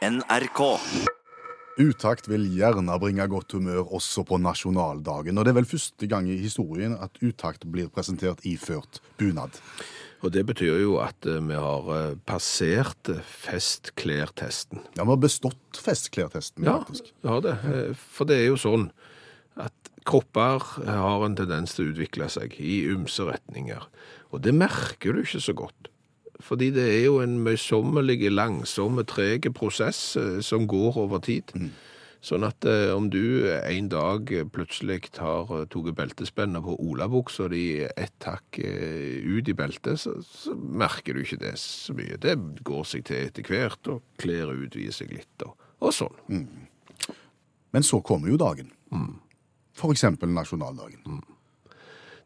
NRK. Utakt vil gjerne bringe godt humør også på nasjonaldagen. Og det er vel første gang i historien at utakt blir presentert iført bunad. Og det betyr jo at eh, vi har eh, passert eh, festklærtesten. Ja, Vi har bestått festklærtesten, Ja, faktisk. vi har det. For det er jo sånn at kropper har en tendens til å utvikle seg i ymse retninger. Og det merker du ikke så godt. Fordi det er jo en møysommelig, langsomme, trege prosess eh, som går over tid. Sånn at eh, om du en dag plutselig har eh, tatt beltespennet på olabuksa di ett hakk eh, ut i beltet, så, så merker du ikke det så mye. Det går seg til etter hvert, og klær utvider seg litt, og, og sånn. Men så kommer jo dagen. For eksempel nasjonaldagen.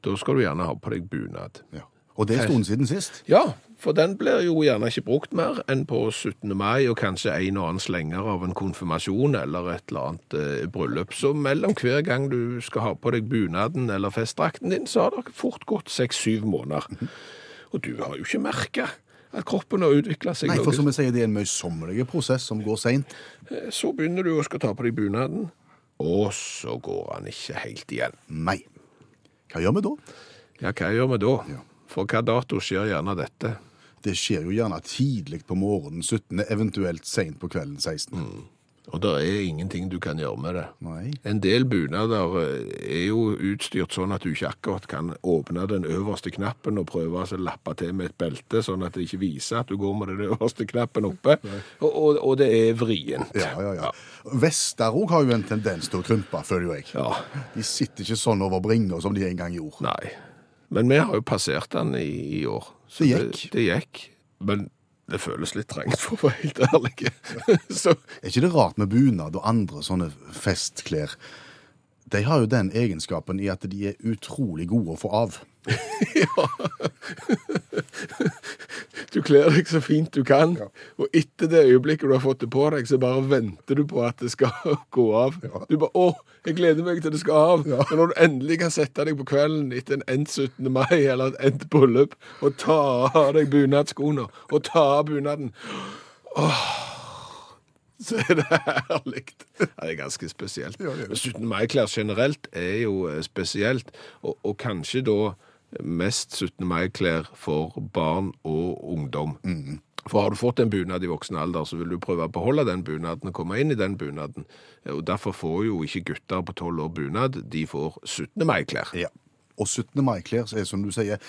Da skal du gjerne ha på deg bunad. Ja. Og det er en stund siden sist. Ja, for den blir jo gjerne ikke brukt mer enn på 17. mai, og kanskje en og annen slenger av en konfirmasjon eller et eller annet eh, bryllup. Så mellom hver gang du skal ha på deg bunaden eller festdrakten din, så har det fort gått seks-syv måneder. Og du har jo ikke merka at kroppen har utvikla seg Nei, for som jeg sier, det er en møysommelig prosess som går seint. Eh, Så begynner du å skal ta på deg bunaden, og så går han ikke helt igjen. Nei. Hva gjør vi da? Ja, hva gjør vi da? Ja. For hva dato skjer gjerne dette? Det skjer jo gjerne tidlig på morgenen 17., eventuelt seint på kvelden 16. Og det er ingenting du kan gjøre med det. Nei. En del bunader eh, er jo utstyrt sånn at du ikke akkurat kan åpne den øverste knappen og prøve å lappe til med et belte, sånn at det ikke viser at du går med den øverste knappen oppe. Og, og, og det er vrient. Ja, ja, ja. Vester òg har jo en tendens til å krympe, føler jeg. Ja, De sitter ikke sånn over bringa som de en gang gjorde. Nei. Men vi har jo passert den i, i år. Så Det gikk. Det, det gikk. Men det føles litt trengt, for å være helt ærlig. Så Er ikke det rart med bunad og andre sånne festklær? De har jo den egenskapen i at de er utrolig gode å få av. Du kler deg så fint du kan, og etter det øyeblikket du har fått det på deg, så bare venter du på at det skal gå av. Du bare 'Å, jeg gleder meg til det skal av'. Men når du endelig kan sette deg på kvelden etter en endt 17. mai eller et endt bryllup, og ta av deg bunadsskoene og ta av bunaden Åh, så er det herlig. Ja, det er ganske spesielt. Ja, det er det. 17. mai-klær generelt er jo eh, spesielt, og, og kanskje da mest 17. mai-klær for barn og ungdom. For har du fått en bunad i voksen alder, så vil du prøve å beholde den bunaden og komme inn i den bunaden. Og derfor får jo ikke gutter på 12 år bunad, de får 17. mai-klær. Ja. Og 17. mai-klær er som du sier,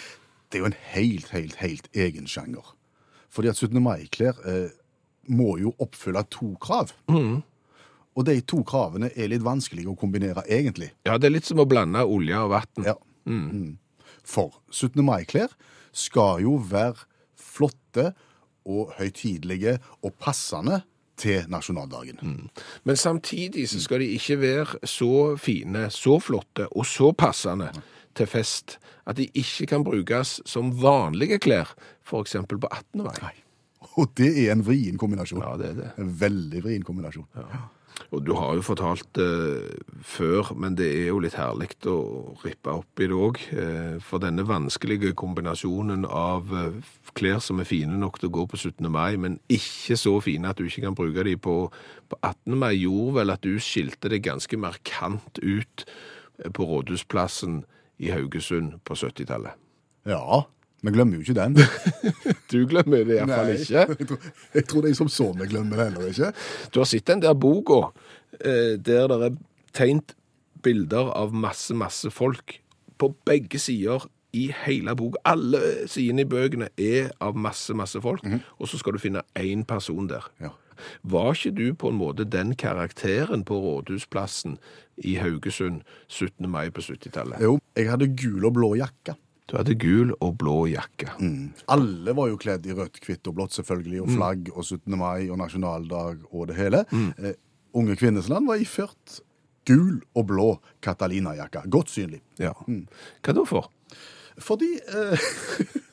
det er jo en helt, helt, helt egen sjanger. Fordi at 17. mai-klær eh, må jo oppfylle to krav. Og de to kravene er litt vanskelig å kombinere egentlig. Ja, det er litt som å blande olje og vann. Ja. Mm. For 17. mai-klær skal jo være flotte og høytidelige og passende til nasjonaldagen. Men samtidig så skal de ikke være så fine, så flotte og så passende til fest at de ikke kan brukes som vanlige klær, f.eks. på 18. mai. Nei. Og det er en vrien kombinasjon. Ja, det er det. En veldig vrien kombinasjon. Og du har jo fortalt det før, men det er jo litt herlig å rippe opp i det òg. For denne vanskelige kombinasjonen av eh, klær som er fine nok til å gå på 17. mai, men ikke så fine at du ikke kan bruke dem på, på 18. mai, gjorde vel at du skilte deg ganske markant ut eh, på Rådhusplassen i Haugesund på 70-tallet. Ja, vi glemmer jo ikke den. Du glemmer det iallfall ikke. Jeg tror, jeg tror de som så meg glemmer det heller ikke. Du har sett den der boka eh, der det er tegnet bilder av masse, masse folk på begge sider i hele boka. Alle sidene i bøkene er av masse, masse folk, og så skal du finne én person der. Ja. Var ikke du på en måte den karakteren på Rådhusplassen i Haugesund 17. mai på 70-tallet? Jo, jeg hadde gul og blå jakke. Du hadde gul og blå jakke. Alle var jo kledd i rødt, hvitt og blått selvfølgelig, og flagg og 17. mai og nasjonaldag og det hele. Eh, unge Kvinnesland var iført gul og blå Catalina-jakke. Godt synlig. Ja. Hva da for? Fordi eh,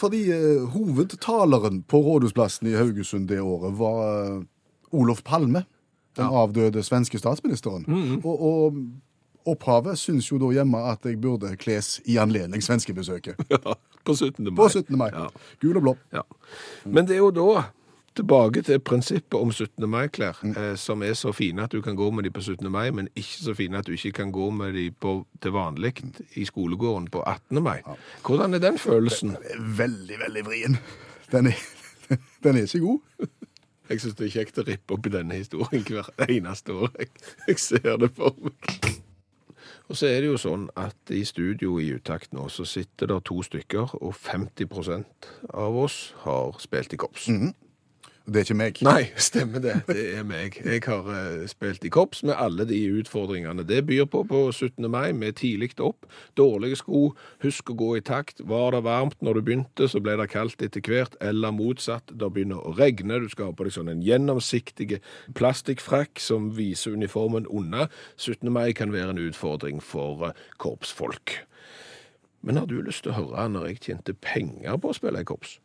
Fordi eh, hovedtaleren på Rådhusplassen i Haugesund det året var eh, Olof Palme. Den avdøde svenske statsministeren. Og, og opphavet syns jo da hjemme at jeg burde kles i anledning svenskebesøket. På 17. mai. På 17. mai. Ja. Gul og blå. Ja. Men det er jo da tilbake til prinsippet om 17. mai-klær, Mm. eh, som er så fine at du kan gå med de på 17. mai, men ikke så fine at du ikke kan gå med de på, til vanlig i skolegården på 18. mai. Hvordan er den følelsen? Den er veldig, veldig vrien. Den er, den er ikke god. Jeg syns det er kjekt å rippe opp i denne historien hvert eneste år. Jeg, jeg ser det for meg. Og så er det jo sånn at i studio i Utakt nå så sitter det to stykker, og 50% av oss har spilt i korps. Det er ikke meg. Nei, stemmer det. Det er meg. Jeg har eh, spilt i korps med alle de utfordringene det byr på på 17. mai, med tidlig opp, dårlige sko, husk å gå i takt. Var det varmt når du begynte, så ble det kaldt etter hvert, eller motsatt. Det begynner å regne, du skal ha på deg sånn en gjennomsiktig plastikkfrakk som viser uniformen unna. 17. mai kan være en utfordring for eh, korpsfolk. Men har du lyst til å høre når jeg tjente penger på å spille i korps?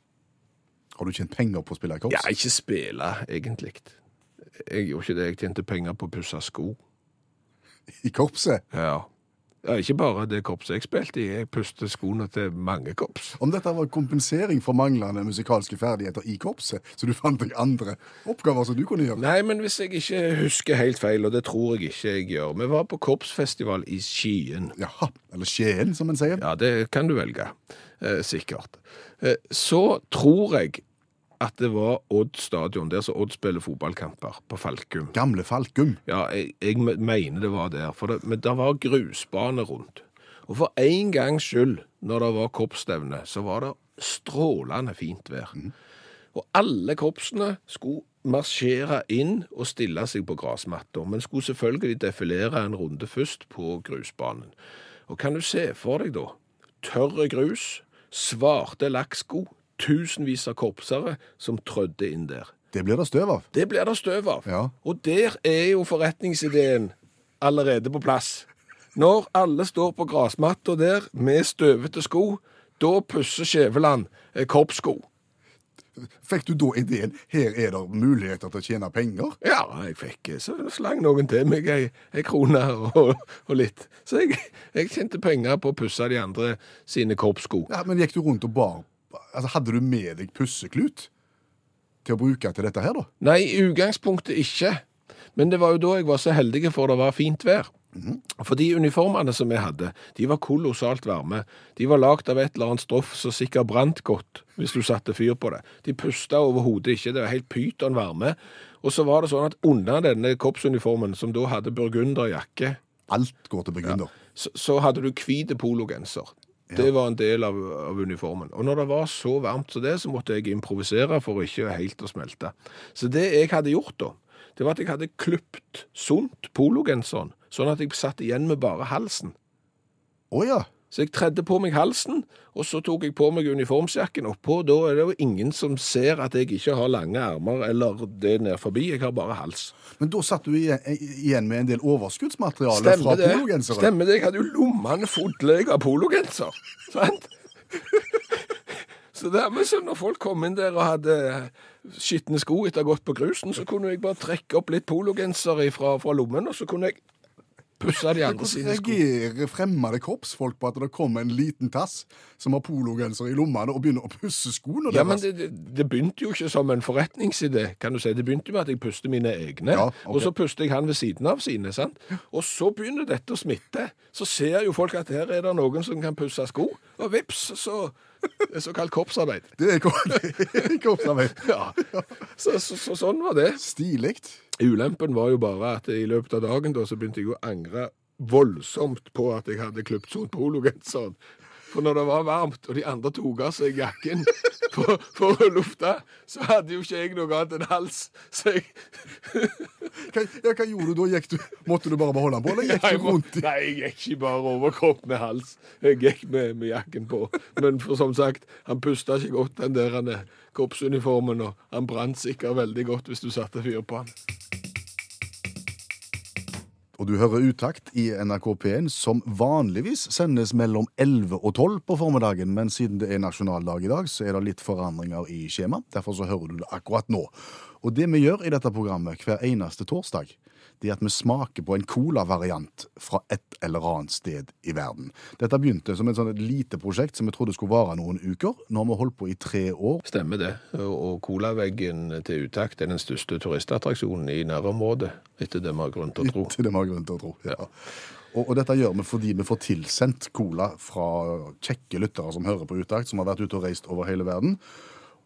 Har du tjent penger på å spille korps? Ja, ikke spille, egentlig. Jeg gjorde ikke det. Jeg tjente penger på å pusse sko. I korpset? Ja. Ja. Ikke bare det korpset jeg spilte i, jeg pustet skoene til mange korps. Om dette var kompensering for manglende musikalske ferdigheter i korpset, så du fant deg andre oppgaver som du kunne gjøre? Nei, men hvis jeg ikke husker helt feil, og det tror jeg ikke jeg gjør Vi var på korpsfestival i Skien. Jaha. Eller Skien, som en sier. Ja, det kan du velge. Eh, sikkert. Eh, så tror jeg at det var Odd stadion, der som Odd spiller fotballkamper, på Falkum. Gamle Falkum. Ja, jeg, jeg mener det var der. For det, men det var grusbane rundt. Og for en gangs skyld, når det var korpsstevne, så var det strålende fint vær. Og alle korpsene skulle marsjere inn og stille seg på grasmatta, men skulle selvfølgelig defilere en runde først på grusbanen. Og kan du se for deg da, tørre grus, svarte lakksko, tusenvis av korpsere som trødde inn der. Det blir det støv av. Det blir det støv av. Ja. Og der er jo forretningsideen allerede på plass. Når alle står på grasmatta der med støvete sko, da pusser Skjæveland eh, korpssko. Fikk du da ideen her er det muligheter til å tjene penger? Ja, jeg fikk eh, så slang noen til meg ei, ei krone og, og litt. Så jeg, jeg tjente penger på å pusse de andre sine korpssko. Ja, Men gikk du rundt og bar Altså, Hadde du med deg pusseklut til å bruke til dette her, da? Nei, i utgangspunktet ikke. Men det var jo da jeg var så heldig for det var fint vær. For de uniformene som vi hadde, de var kolossalt varme. De var lagd av et eller annet stoff som sikkert brant godt hvis du satte fyr på det. De pusta overhodet ikke, det var helt pyton varme. Og så var det sånn at under denne korpsuniformen, som da hadde burgunderjakke, Alt går til begrunner. så, så hadde du hvit pologenser. Det var en del av, av uniformen. Og når det var så varmt som det, så måtte jeg improvisere for ikke helt å smelte. Så det jeg hadde gjort da, det var at jeg hadde klipt sunt pologenseren, sånn at jeg satt igjen med bare halsen. Å ja. Så jeg tredde på meg halsen, og så tok jeg på meg uniformsjakken oppå. Da er det jo ingen som ser at jeg ikke har lange armer eller det ned forbi. Jeg har bare hals. Men da satt du igjen, med en del overskuddsmateriale fra Stemmer det? pologenseren? Stemmer det? Jeg hadde jo lommene fulle av pologenser. Sant? Så dermed så når folk kom inn der og hadde skitne sko etter å ha gått på grusen, så kunne jeg bare trekke opp litt pologenser fra, fra lommen, og så kunne jeg pusse de andre Hvordan sine sko. reagerer fremmede kroppsfolk på at det kommer en liten tass som har pologenser i lommene og begynner å pusse skoene Ja, men det, det, det begynte jo ikke som en forretningsidé, kan du si. Det begynte med at jeg puste mine egne, Ja, okay. og så puster jeg han ved siden av sine, sant? Og så begynner dette å smitte. Så ser jo folk at her er det noen som kan pusse sko, og vips, så det er såkalt korpsarbeid. Det er kor- det kroppsarbeid. Ja, så, så, så sånn var det. Stilig. Ulempen var jo bare at i løpet av dagen da, så begynte jeg å angre voldsomt på at jeg hadde klipt sånn pologenseren. For når det var varmt, og de andre tok av seg jakken for, for å lufte, så hadde jo ikke jeg noe annet enn hals. Så jeg, Hva, ja, hva gjorde du da? Du, måtte du bare beholde den på, eller gikk du rundt i nei, jeg gikk ikke bare overkropp med hals. Jeg gikk med, med jakken på. Men for som sagt, han pusta ikke godt, den der han, korpsuniformen, og han brant sikkert veldig godt hvis du satte fyr på han. Og du hører Utakt i NRK P1, som vanligvis sendes mellom 11 og 12 på formiddagen, men siden det er nasjonaldag i dag, så er det litt forandringer i skjema. Derfor så hører du det akkurat nå. Og det vi gjør i dette programmet hver eneste torsdag, det er at vi smaker på en cola-variant fra et eller annet sted i verden. Dette begynte som et sånn et lite prosjekt som vi trodde skulle vare noen uker. Nå har vi holdt på i tre år. Stemmer det. Og colaveggen til Utakt er den største turistattraksjonen i nærområdet, etter det vi har grunn til å tro. Etter det vi har grunn til å tro. Ja. ja. og dette gjør vi fordi vi får tilsendt cola fra kjekke lyttere som hører på Utakt, som har vært ute og reist over hele verden.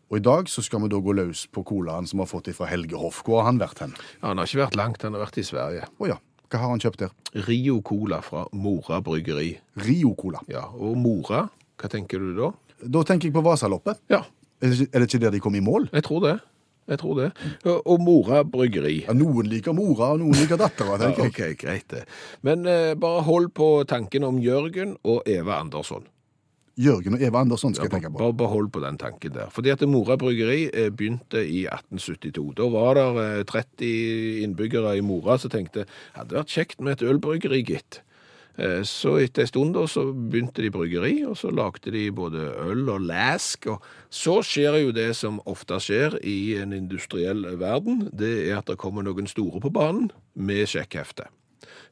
Og i dag så skal vi da gå løs på colaen som vi har fått fra Helge Hoff. Hvor har han vært hen? Ja, han har ikke vært langt, han har vært i Sverige. Å ja. Hva har han kjøpt der? Rio Cola fra Mora bryggeri. Rio Cola. Ja, og Mora, hva tenker du da? Da tenker jeg på Vasaloppet. Ja, Er det ikke- er det ikke der de kom i mål? jeg tror det. Jeg tror det. Og- Og Mora bryggeri. Ja, noen liker mora, og noen liker dattera, Ja, ok, greit det. Men eh, bare hold på tanken om Jørgen og Eva Andersson. Jørgen og Eva Andersson skal Ja, jeg tenke på. bare behold på den tanken der. Fordi at Mora bryggeri eh, begynte i 1872. Da var det eh, 30 innbyggere i Mora som tenkte hadde vært kjekt med et ølbryggeri, gitt. Eh, Så etter en stund da, så begynte de bryggeri, og så lagde de både øl og læsk. Og så skjer jo det som ofte skjer i en industriell verden, det er at det kommer noen store på banen med sjekkhefte.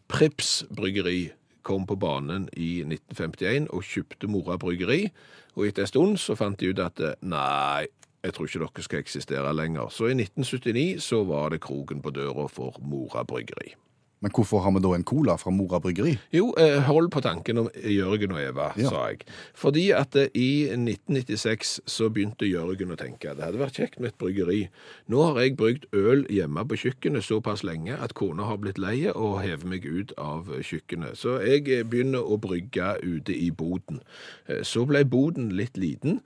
Prips bryggeri kom på banen i 1951 og kjøpte Mora bryggeri. Og etter en stund så fant de ut at nei, jeg tror ikke dere skal eksistere lenger. Så i 1979 så var det kroken på døra for Mora bryggeri. Men hvorfor har vi da en cola fra Mora bryggeri? Jo, eh, hold på tanken om Jørgen og Eva, Ja. sa jeg. Fordi at eh, i 1996 så begynte Jørgen å tenke det hadde vært kjekt med et bryggeri. Nå har jeg brygd øl hjemme på kjøkkenet såpass lenge at kona har blitt leie og hever meg ut av kjøkkenet. Så jeg eh, begynner å brygge ute i boden. Så ble boden litt liten.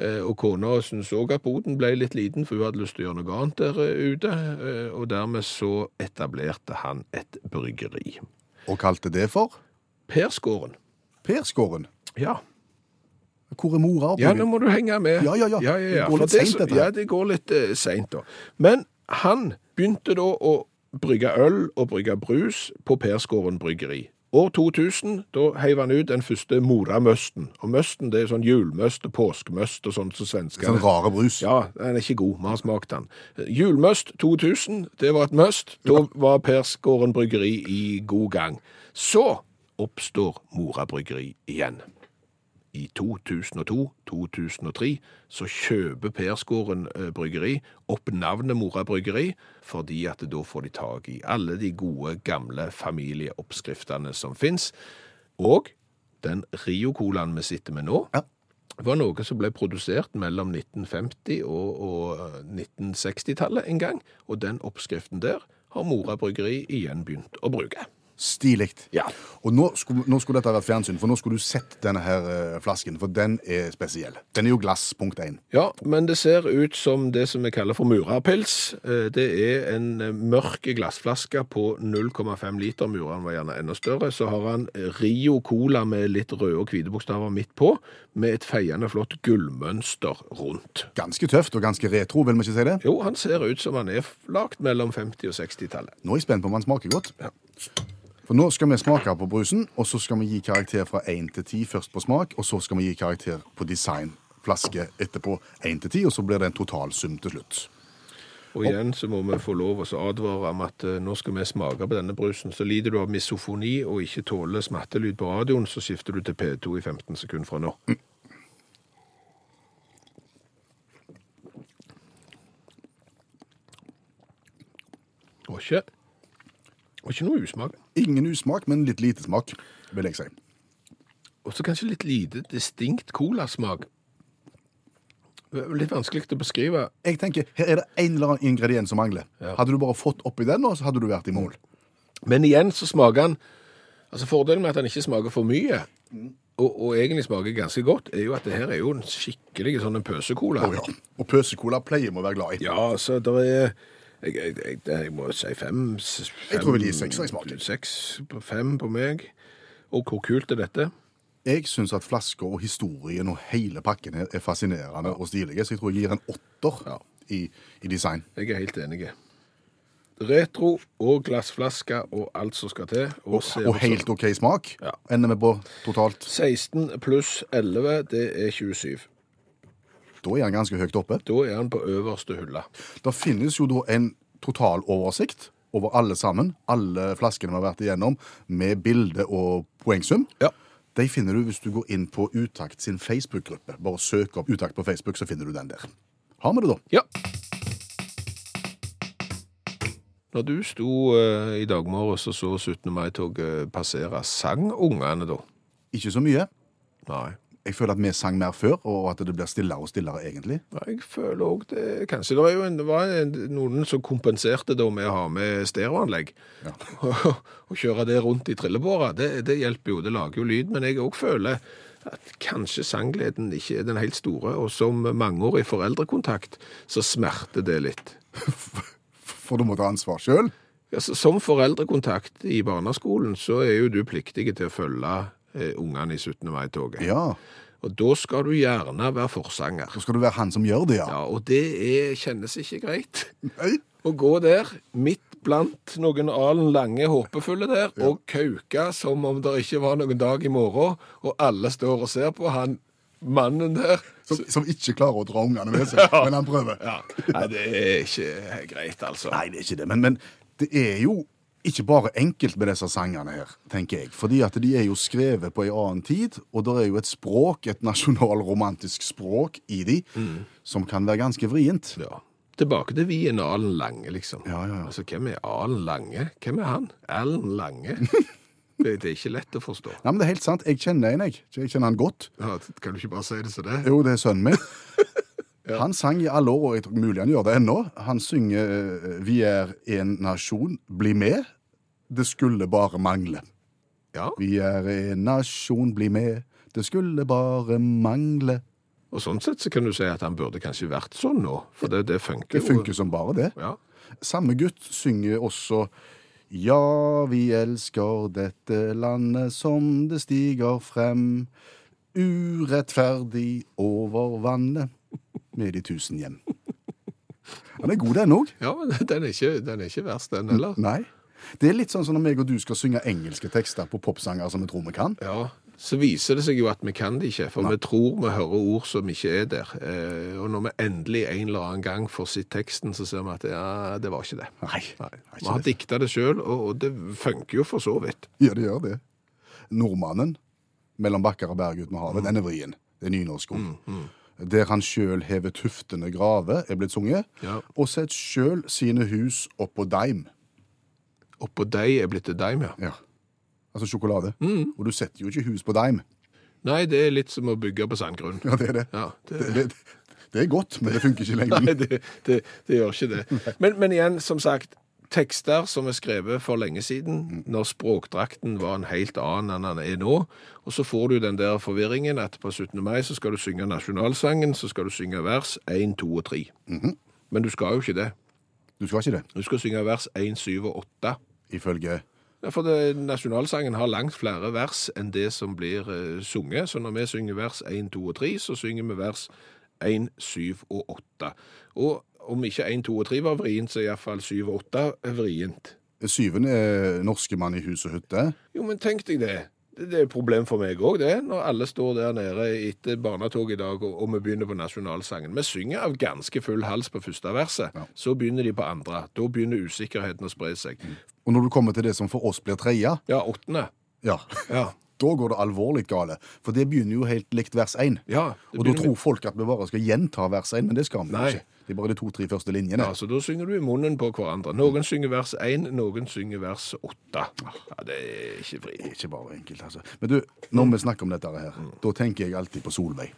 Eh, Og kona syntes òg at boden ble litt liten, for hun hadde lyst til å gjøre noe annet der eh, ute. Eh, Og dermed så etablerte han et bryggeri. Og kalte det for Persgården. Persgården? Ja. Hvor er mora? ja, nå må du henge med. Ja, ja, ja. ja, ja, ja. Det går litt sent, så- dette. Ja, det går litt uh, seint, da. Men han begynte da å brygge øl og brygge brus på Persgården bryggeri. År 2000, da heiv han ut den første Mora-møsten. Og møsten det er sånn julmøst og påskemøst og sånt som svenskene. Sånn rare brus. Ja, den er ikke god. Vi har smakt den. Julmøst 2000, det var et møst. Da var Persgården bryggeri i god gang. Så oppstår Mora bryggeri igjen. I 2002-2003 så kjøper Perskåren eh, bryggeri opp navnet Mora bryggeri, fordi at da får de tak i alle de gode, gamle familieoppskriftene som fins. Og den Rio-colaen vi sitter med nå, Ja. var noe som ble produsert mellom 1950 og, og 1960-tallet en gang, og den oppskriften der har Mora bryggeri igjen begynt å bruke. Stilig. Ja. Og nå skulle, nå skulle dette vært fjernsyn, for nå skulle du sett denne her eh, flasken, for den er spesiell. Den er jo glass, punkt én. Ja, men det ser ut som det som vi kaller for murapils. Eh, Det er en eh, mørk glassflaske på 0,5 liter. Mureren var gjerne enda større. Så har han Rio Cola med litt røde og hvite bokstaver midt på, med et feiende flott gullmønster rundt. Ganske tøft og ganske retro, vil vi ikke si det? Jo, han ser ut som han er lagd mellom 50- og 60-tallet. Nå er jeg spent på om han smaker godt. Ja. For nå skal vi smake på brusen, og så skal vi gi karakter fra 1 til 10 først på smak, og så skal vi gi karakter på design. Flaske etterpå 1 til 10, og så blir det en totalsum til slutt. Og igjen så må vi få lov å advare om at eh, nå skal vi smake på denne brusen. Så lider du av misofoni og ikke tåler smattelyd på radioen, så skifter du til P2 i 15 sekunder fra nå. Og ikke, og ikke noe usmak. Ingen usmak, men litt lite smak, vil jeg si. Og så kanskje litt lite distinkt colasmak. Litt vanskelig å beskrive. Jeg tenker, Her er det en eller annen ingrediens som mangler. Ja. Hadde du bare fått oppi den, nå, så hadde du vært i mål. Men igjen så smaker han Altså Fordelen med at han ikke smaker for mye, og, og egentlig smaker ganske godt, er jo at det her er jo en skikkelig sånn en pøsecola. Oh, ja. Og pøsecola pleier vi å være glad i. Ja, så det er jeg, jeg, jeg, jeg må si fem, fem Jeg tror vel de seks. Seks på fem på meg. Og hvor kult er dette? Jeg syns at flasker og historien og hele pakken her er fascinerende og stilige, så jeg tror jeg gir en åtter Ja. i, i design. Jeg er helt enig. Retro og glassflaske og alt som skal til. Og, og, Og helt OK smak Ja. ender vi på totalt. 16 pluss 11, det er 27. Da er han ganske høyt oppe. Da er han på øverste hullet. Det finnes jo da en totaloversikt over alle sammen, alle flaskene vi har vært igjennom, med bilde og poengsum. Ja. De finner du hvis du går inn på Utakt sin Facebook-gruppe. Bare søk opp Utakt på Facebook, så finner du den der. Har vi det, da? Ja. Når du sto uh, i dag morges og så 17. mai-toget passere, sang ungene da? Ikke så mye. Nei. Jeg føler at vi sang mer før, og at det blir stillere og stillere, egentlig. Ja, Jeg føler òg det Kanskje det var jo en, det var en, noen som kompenserte da med å ha med stereoanlegg. Ja. Å kjøre det rundt i trillebåra, det, det hjelper jo, det lager jo lyd. Men jeg òg føler at kanskje sanggleden ikke er den helt store. Og som mangeårig foreldrekontakt så smerter det litt. For du må ta ansvar sjøl. Ja, som foreldrekontakt i barneskolen så er jo du pliktig til å følge ungene i 17. mai-toget. Ja. Og da skal du gjerne være forsanger. Da skal du være han som gjør det, ja. Ja, og det er, kjennes ikke greit. Nei. Å gå der, midt blant noen alen lange håpefulle der, og kauke som om det ikke var noen dag i morgen, og alle står og ser på han mannen der. Som, som ikke klarer å dra ungene med seg, men han prøver. Ja, Nei, det er ikke greit, altså. Nei, det er ikke det. Men, men det er jo ikke bare enkelt med disse sangene her, tenker jeg. Fordi at de er jo skrevet på en annen tid, og det er jo et språk, et nasjonalromantisk språk i de, som kan være ganske vrient. Ja. Tilbake til Wien og Alen Lange, liksom. Ja, ja, ja. Altså, hvem er Alen Lange? Hvem er han? Alen Lange? det, det er ikke lett å forstå. Nei, men det er helt sant. Jeg kjenner en, jeg. Jeg kjenner han godt. Ja, kan du ikke bare si det som det? Jo, det er sønnen min. Han sang i alle år, og jeg tror mulig han gjør det ennå. Han synger eh, 'Vi er en nasjon, bli med'. Det skulle bare mangle. Ja, Vi er en nasjon, bli med. Det skulle bare mangle. og sånn sett så kan du si at han burde kanskje vært sånn nå, for det, det funker Det funker som bare det. Ja. Samme gutt synger også Ja, vi elsker dette landet som det stiger frem. Urettferdig over vannet med de tusen hjem. Den er god, den òg. ja, men den er, ikke, den er ikke verst, den heller. Nei. Det er litt sånn som når meg og du skal synge engelske tekster på popsanger som vi tror vi kan. Ja, så viser det seg jo at vi kan det ikke, for vi tror vi hører ord som ikke er der. Eh, og når vi endelig en eller annen gang får sett teksten, så ser vi at ja, det var ikke det. Nei. Nei. Nei, Vi har dikta det sjøl, og, og det funker jo for så vidt. Ja, det gjør det. Nordmannen mellom bakker og berg uten havet, mm. den er vrien. Det er nynorsk ord. Der han sjøl hever tuftende grave, er blitt sunget. Ja. Og sett sjøl sine hus oppå daim. Oppå dei er blitt til deim, ja. Ja. Altså sjokolade. Og du setter jo ikke hus på daim. Nei, det er litt som å bygge på sandgrunn. Ja, det er det. Ja, det, Det, det, det er godt, men det funker ikke i Nei, det, det, det gjør ikke det. Men, men igjen, som sagt, tekster som er skrevet for lenge siden, når språkdrakten var en helt annen enn den er nå, og så får du den der forvirringen at på 17. mai så skal du synge nasjonalsangen, så skal du synge vers 1, 2 og 3. Men du skal jo ikke det. Du skal ikke det, Du skal synge vers 1, 7 og 8. ifølge Ja, for det, nasjonalsangen har langt flere vers enn det som blir uh, sunget. Så når vi synger vers 1, 2 og 3, så synger vi vers 1, 7 og 8. Og om ikke 1, 2 og 3 var vrient, så iallfall 7 og 8 er vrient. Syvende er norske mann i hus og hytte. Jo, men tenk deg det. Det er et problem for meg òg, det. Når alle står der nede etter barnetog i dag, og, vi begynner på nasjonalsangen. Vi synger av ganske full hals på første verset. Ja. Så begynner de på andre. Da begynner usikkerheten å spre seg. Og når du kommer til det som for oss blir tredje, Ja, åttende. ja, Ja. Da går det alvorlig gale. For det begynner jo helt likt vers én. ja Og da tror folk at vi bare skal gjenta vers én, men det skal vi jo Nei. ikke. Det er bare de to-tre første linjene. Ja, så da synger du i munnen på hverandre. Noen synger vers 1, noen synger vers 8. Ja, det er ikke er ikke bare enkelt, altså. Men du, når vi snakker om dette her, da tenker jeg alltid på Solveig.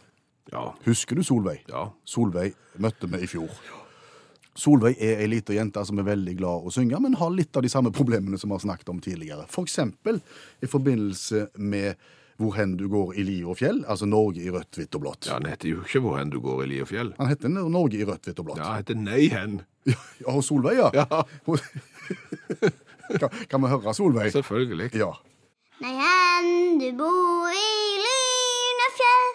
Ja, Husker du Solveig? ja. Solveig møtte vi i fjor. Solveig er ei lita jente som er veldig glad å synge, men har litt av de samme problemene som vi har snakket om tidligere. For eksempel i forbindelse med Hvor hen du går i li og fjell, altså Norge i rødt, hvitt og blått. Ja, Han heter jo ikke hvor hen du går i li og fjell. Han heter Norge i rødt, hvitt og blått. Ja, han heter Nei hen. Ja, og Solveig, ja. Ja, kan, kan vi høre Solveig? selvfølgelig. Ja. Nei, hen du bor i lyne fjell,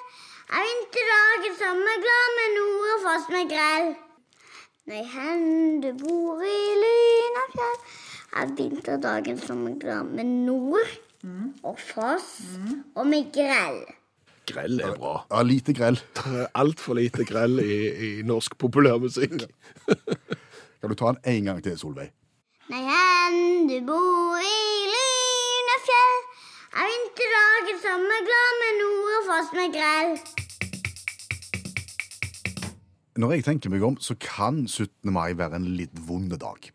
er vinterdagen som er glad med nord og foss med grell. Nei, hen du bor i Lynafjell, er vinterdagen som er glad med nord og foss og med grell. Grell er bra. ja, lite grell. Altfor lite grell i, i norsk populærmusikk. Kan du ta den en gang til, Solveig? Nei, hen du bor i Lynafjell, Er vinterdagen som er glad med nord og foss med grell. Når jeg tenker meg om, så kan 17. mai være en litt vond dag.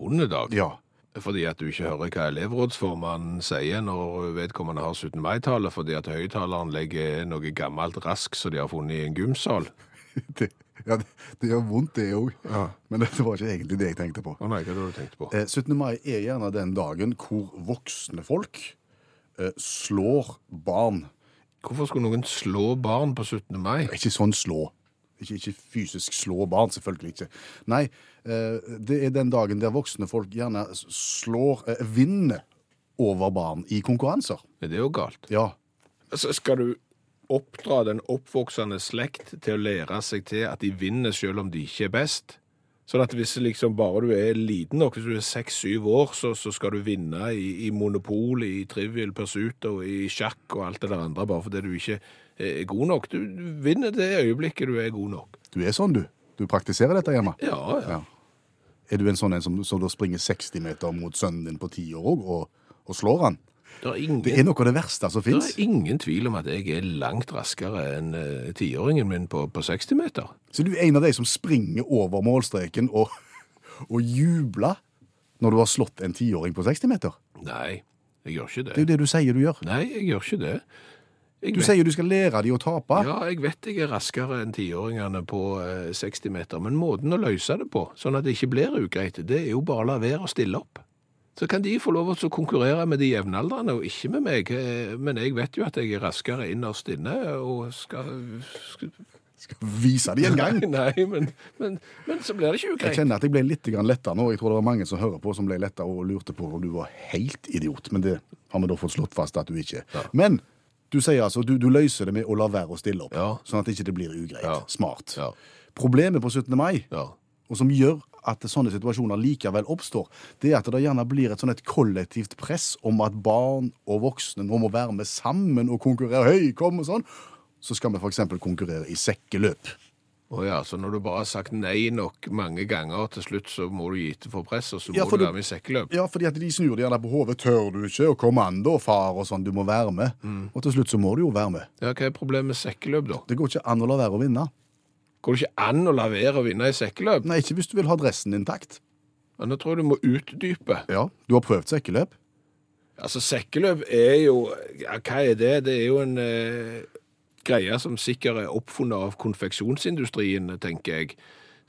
Vonde dag. Ja. Fordi at du ikke hører hva elevrådsformannen sier når vedkommende har 17. mai-tale, fordi at høyttaleren legger noe gammelt rask som de har funnet i en gymsal. Det, ja, det, det gjør vondt, det òg. Ja. Men det var ikke egentlig det jeg tenkte på. Å nei, hva har du tenkt på? Eh, 17. mai er gjerne den dagen hvor voksne folk eh, slår barn. Hvorfor skulle noen slå barn på 17. mai? Ikke sånn slå. Ikke, ikke fysisk slå barn, selvfølgelig ikke. Nei, eh, det er den dagen der voksne folk gjerne slår eh, vinner over barn i konkurranser. Er det jo galt? Ja. Altså, skal du oppdra den oppvoksende slekt til å lære seg til at de vinner selv om de ikke er best? Sånn at hvis liksom bare du er liten nok, hvis du er seks-syv år, så, så skal du vinne i, i monopol, i trivial pursuit og i sjakk og alt det der andre, bare fordi du ikke er god nok. Du, du vinner det øyeblikket du er god nok. Du er sånn, du. Du praktiserer dette hjemme. Ja, ja. Ja. Er du en sånn en som, som springer 60 meter mot sønnen din på 10 år òg, og, og slår han? Det er ingen... Det er noe av det verste som Det er ingen tvil om at jeg er langt raskere enn eh, tiåringen min på, på 60 meter. Så du er en av de som springer over målstreken og, og jubler når du har slått en tiåring på 60 meter. Nei, jeg gjør ikke Det Det er jo det du sier du gjør. Nei, jeg gjør ikke det. Jeg Du vet- sier du skal lære de å tape. Ja, jeg vet jeg er raskere enn tiåringene på eh, 60 meter, men måten å løse det på, sånn at det ikke blir ugreit, det er jo bare å la være å stille opp. Så kan de få lov til å konkurrere med de jevnaldrende, og ikke med meg. eh, Men jeg vet jo at jeg er raskere innerst inne, og skal... skal... Skal vise de en gang. Nei, men, men, men så blir det ikke Jeg kjenner at jeg ble litt letta nå. Jeg tror det var mange som hører på som ble letta og lurte på om du var helt idiot. Men det har vi da fått slått fast at du ikke er. Men du sier altså du, du løser det med å la være å stille opp, Ja. sånn at det ikke blir ugreit. Ja. Smart. Ja. Problemet på 17. mai, Ja. Og som gjør at sånne situasjoner likevel oppstår, det er at det gjerne blir et sånn et kollektivt press om at barn og voksne nå må være med sammen og konkurrere. Høy, kom og sånn. Så skal vi f.eks. konkurrere i sekkeløp. Å ja, så når du bare har sagt nei nok mange ganger, til slutt så må du gi etter for press, og så må Ja, du være med i sekkeløp. Ja, fordi at de snur det gjerne på hodet. Tør du ikke? Og kommando og far, og sånn. Du må være med. Og til slutt så må du jo være med. Ja, hva er problemet med sekkeløp da? Det går ikke an å la være å vinne. Går det ikke an å la være å vinne i sekkeløp? Nei, ikke hvis du vil ha dressen intakt. Ja, nå tror jeg du må utdype. Ja, du har prøvd sekkeløp. Altså, sekkeløp er jo ja, Hva er det? Det er jo en eh, greie som sikkert er oppfunnet av konfeksjonsindustrien, tenker jeg.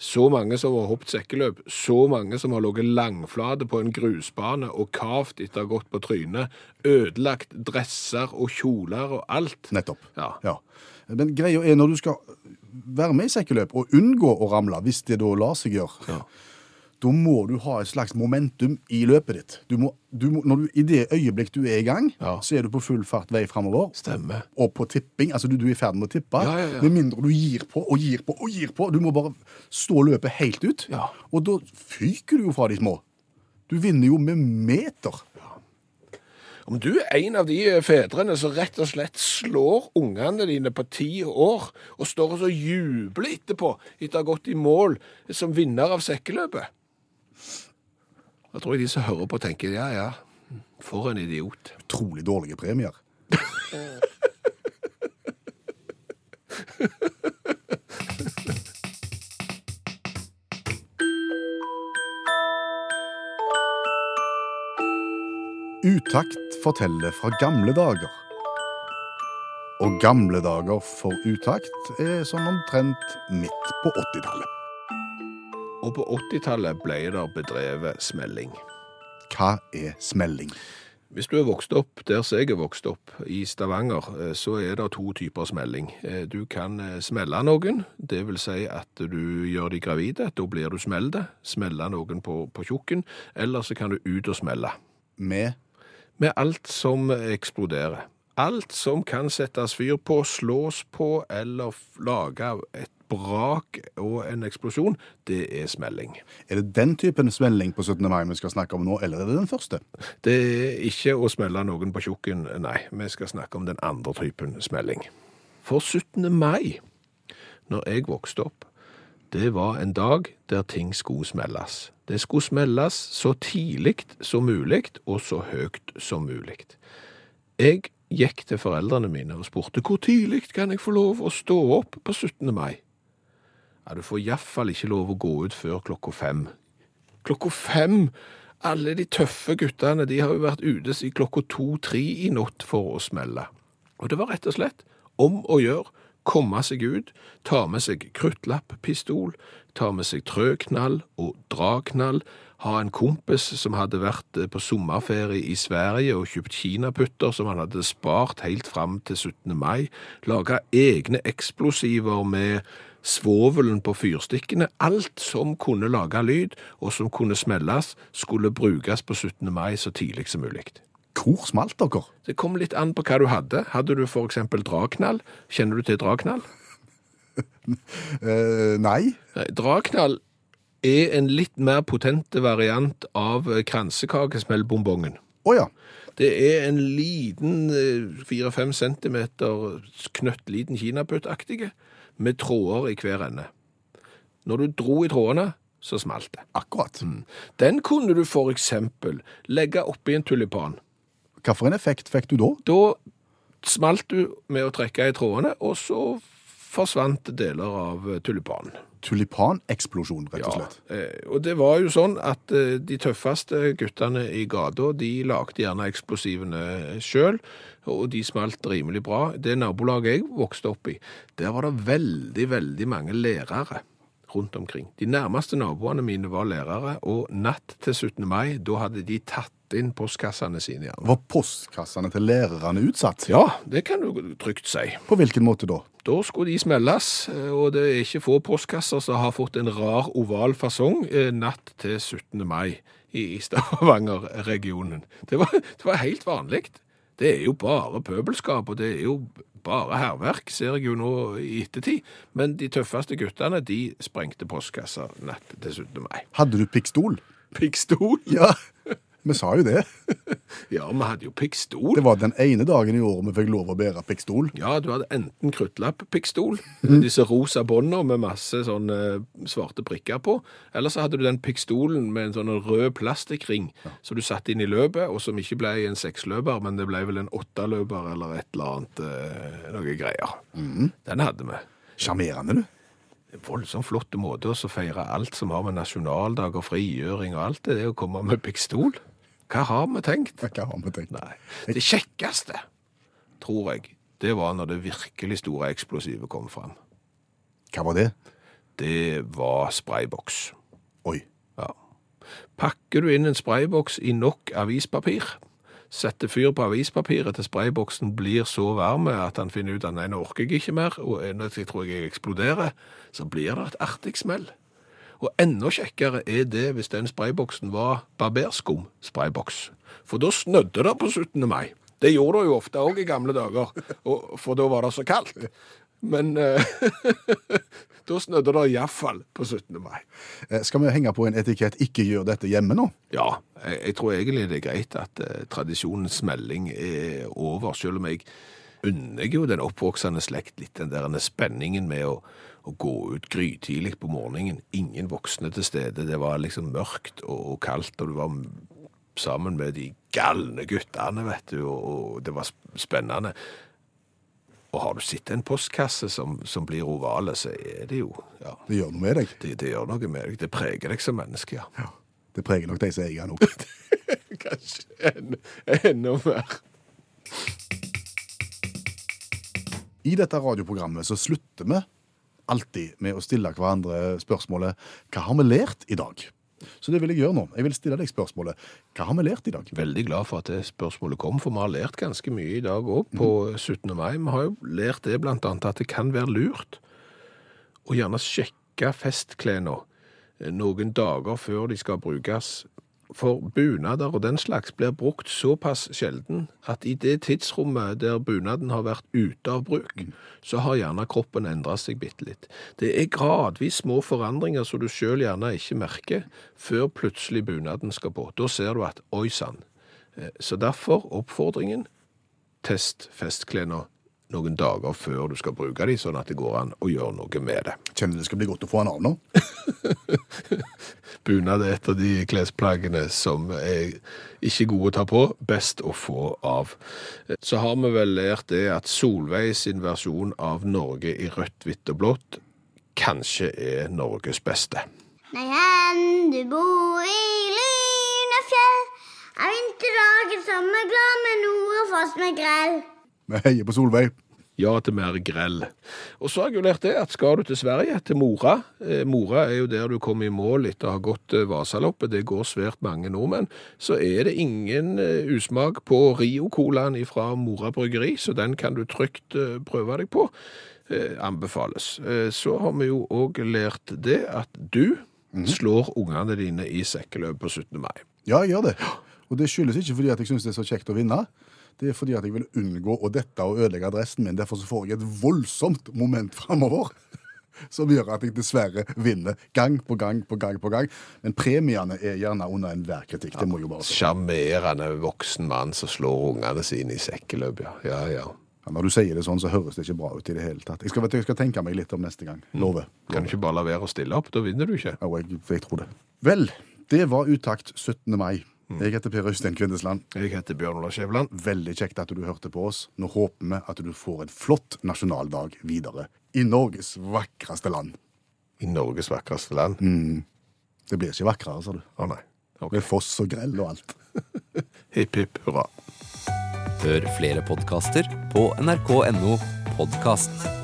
Så mange som har hoppet sekkeløp, så mange som har ligget langflate på en grusbane og kavt etter å ha gått på trynet, ødelagt dresser og kjoler og alt. Nettopp. Ja. Men greia er når du skal være med i sekkeløp og unngå å ramle, hvis det da lar seg gjøre, Ja. da må du ha et slags momentum i løpet ditt. Du må, du må, når du, I det øyeblikk du er i gang, Ja. så er du på full fart vei framover. Og på tipping. Altså du, du er i ferd med å tippe. Ja, ja, ja. Med mindre du gir på og gir på og gir på. Du må bare stå løpet helt ut. Ja. Og da fyker du jo fra de små. Du vinner jo med meter. Om du er en av de eh, fedrene som rett og slett slår ungene dine på ti år, og står og så jubler etterpå etter å ha gått i mål som vinner av sekkeløpet Da tror jeg de som hører på, tenker ja, ja, for en idiot. Utrolig dårlige premier. Utakt forteller fra gamle dager. Og gamle dager for utakt er sånn omtrent midt på 80-tallet. Og på 80-tallet ble det bedrevet smelling. Hva er smelling? Hvis du er vokst opp der jeg er vokst opp, i Stavanger, eh, så er det to typer smelling. Eh, Du kan eh, smelle noen, det vil si at du gjør de gravide, da blir du smelde, smelle noen på, på tjukken, eller så kan du ut og smelle. Med Med alt som eksploderer. Alt som kan settes fyr på, slås på, eller lage et brak og en eksplosjon, det er smelling. Er det den typen smelling på 17. mai vi skal snakke om nå, eller er det den første? Det er ikke å smelle noen på tjukken, nei. Vi skal snakke om den andre typen smelling. For 17. mai, når jeg vokste opp, det var en dag der ting skulle smelles. Det skulle smelles så tidlig som mulig, og så høyt som mulig. Jeg gikk til foreldrene mine og spurte hvor tidlig kan jeg få lov å stå opp på 17. mai. Ja, Du får iallfall ikke lov å gå ut før klokka fem. Klokka fem! Alle de tøffe guttene de har jo vært ute siden klokka to-tre i natt for å smelle. Og det var rett og slett om å gjøre komme seg ut, ta med seg kruttlapp-pistol, ta med seg trøknall og dragknall, ha en kompis som hadde vært eh, på sommerferie i Sverige og kjøpt kinaputter som han hadde spart helt fram til 17. mai, lage egne eksplosiver med svovelen på fyrstikkene, alt som kunne lage lyd og som kunne smelles, skulle brukes på 17. mai så tidlig som mulig. Hvor smalt dere? Det kom litt an på hva du hadde. Hadde du eksempel dragknall? Kjenner du til dragknall? uh, nei. Nei, Dragknall er en litt mer potente variant av kransekakesmellbonbongen. Å ja. Det er en liten eh, 4-5 centimeter knøttliten kinaputtaktig med tråder i hver ende. Når du dro i trådene, så smalt det. Akkurat. Den kunne du for eksempel legge oppi en tulipan. Hva for en effekt fikk du da? Da smalt du med å trekke i trådene, og så forsvant deler av eh, tulipanen. Tulipaneksplosjon, rett og slett. Ja, og det var jo sånn at eh, de tøffeste guttene i gata, de lagde gjerne eksplosivene sjøl, og de smalt rimelig bra. Det nabolaget jeg vokste opp i, der var det veldig, veldig mange lærere rundt omkring. De nærmeste naboene mine var lærere, og natt til 17. mai, da hadde de tatt inn postkassene sine gjerne. Var postkassene til lærerne utsatt? Ja, det kan du trygt si. På hvilken måte da? Da skulle de smelles, eh, og det er ikke få postkasser som har fått en rar oval fasong eh, natt til 17. mai i Stavanger-regionen. Det, var- det var helt vanlig. Det er jo bare pøbelskap, og det er jo bare hærverk, ser jeg jo nå i ettertid. Men de tøffeste guttene, de sprengte postkasser natt til 17. mai. Hadde du pikkstol? Pikkstol? Ja, vi sa jo det. Ja, vi hadde jo pikkstol. Det var den ene dagen i året vi fikk lov å bære pikkstol. Ja, du hadde enten kruttlapp-pikkstol, disse rosa båndene med masse sånne svarte prikker på, eller så hadde du den pikkstolen med en sånn rød plastikkring som du satte inn i løpet, og som ikke ble en seksløper, men det ble vel en åtteløper eller et eller annet, eh, noe greier. Den hadde vi. Sjarmerende, du. Voldsomt flott måte å feire alt som har med nasjonaldag og frigjøring og alt det, det å komme med pikkstol. Hva har vi tenkt? Hva har vi tenkt? Nei. Det kjekkeste, tror jeg, det var når det virkelig store eksplosivet kom fram. Hva var det? Det var sprayboks. Oi. Ja. Pakker du inn en sprayboks i nok avispapir, setter fyr på avispapiret til sprayboksen blir så varm at han finner ut at nei, nå orker jeg ikke mer, og jeg tror jeg jeg eksploderer, så blir det et artig smell. Og enda kjekkere er det hvis den sprayboksen var barberskum-sprayboks. For da snødde det på 17. mai. Det gjorde det jo ofte òg i gamle dager, og, for da var det så kaldt. Men eh, da snødde det iallfall på 17. mai. Eh, Skal vi henge på en etikett 'ikke gjør dette hjemme' nå? Ja, jeg, jeg tror egentlig det er greit at uh, tradisjonens melding er over, selv om jeg unner jo den oppvoksende slekt litt den der spenningen med å, å gå ut grytidlig på morgenen. Ingen voksne til stede. Det var liksom mørkt og, kaldt, og du var sammen med de galne guttene, vet du, og det var spennende. Og har du sett en postkasse som, som blir ovale, så er det jo Ja, Det gjør noe med deg. det, det gjør noe med deg. Det preger deg som menneske, ja. Ja. Det preger nok de som eier den òg. Kanskje en, enda mer. I dette radioprogrammet så slutter vi alltid med å stille hverandre spørsmålet 'Hva har vi lært i dag?' Så det vil jeg gjøre nå. Jeg vil stille deg spørsmålet 'Hva har vi lært i dag?' Veldig glad for at det spørsmålet kom, for vi har lært ganske mye i dag òg på 17. mai. Vi har jo lært det blant annet at det kan være lurt å gjerne sjekke festklærne noen dager før de skal brukes. For bunader og den slags blir brukt såpass sjelden at i det tidsrommet der bunaden har vært ute av bruk, så har gjerne kroppen endret seg bitte litt. Det er gradvis små forandringer som du selv gjerne ikke merker, før plutselig bunaden skal på. Da ser du at oi sann. Eh, Så derfor oppfordringen test festklærne noen dager før du skal bruke de, sånn at det går an å gjøre noe med det. Kjenner det skal bli godt å få en av nå. Bunad er et av de klesplaggene som er ikke gode å ta på, best å få av. Så har vi vel lært det at Solveig sin versjon av Norge i rødt, hvitt og blått kanskje er Norges beste. Nei, hen du bor i Lynefjell. Er vinterdagen sommerglad med nord og foss med grell. Vi heier på Solveig. Ja til mer grell. Og så har jeg jo lært det at skal du til Sverige, til Mora eh, Mora er jo der du kommer i mål etter å ha gått eh, Vasaloppet, det går svært mange nordmenn, så er det ingen eh, usmak på Rio-colaen fra Mora bryggeri, så den kan du trygt eh, prøve deg på. Eh, anbefales. Eh, så har vi jo òg lært det at du slår ungene dine i sekkeløp på 17. mai. Ja, jeg gjør det. Og det skyldes ikke fordi at jeg syns det er så kjekt å vinne. Det er fordi at jeg vil unngå å dette og ødelegge adressen min. Derfor så får jeg et voldsomt moment framover. Som gjør at jeg dessverre vinner gang på gang på gang. på gang. Men premiene er gjerne under enhver kritikk. Det må jo bare. Sjarmerende voksen mann som slår ungene sine i sekkeløp, ja. Ja, ja. Ja, når du sier det sånn, så høres det ikke bra ut i det hele tatt. Jeg skal, jeg skal tenke meg litt om neste gang. Lover. Kan du ikke bare la være å stille opp? Da vinner du ikke. Ja, jeg, jeg tror det. Vel, det var Utakt 17. mai. Jeg heter Per Øystein Kvindesland. Jeg heter Bjørn Olav Skjæveland. Veldig kjekt at du hørte på oss. Nå håper vi at du får en flott nasjonaldag videre i Norges vakreste land. I Norges vakreste land. Det blir ikke vakrere, sa du. Å nei. Okay. Med foss og grell og alt. Hipp hipp hurra. Hør flere podkaster på nrk.no podkast.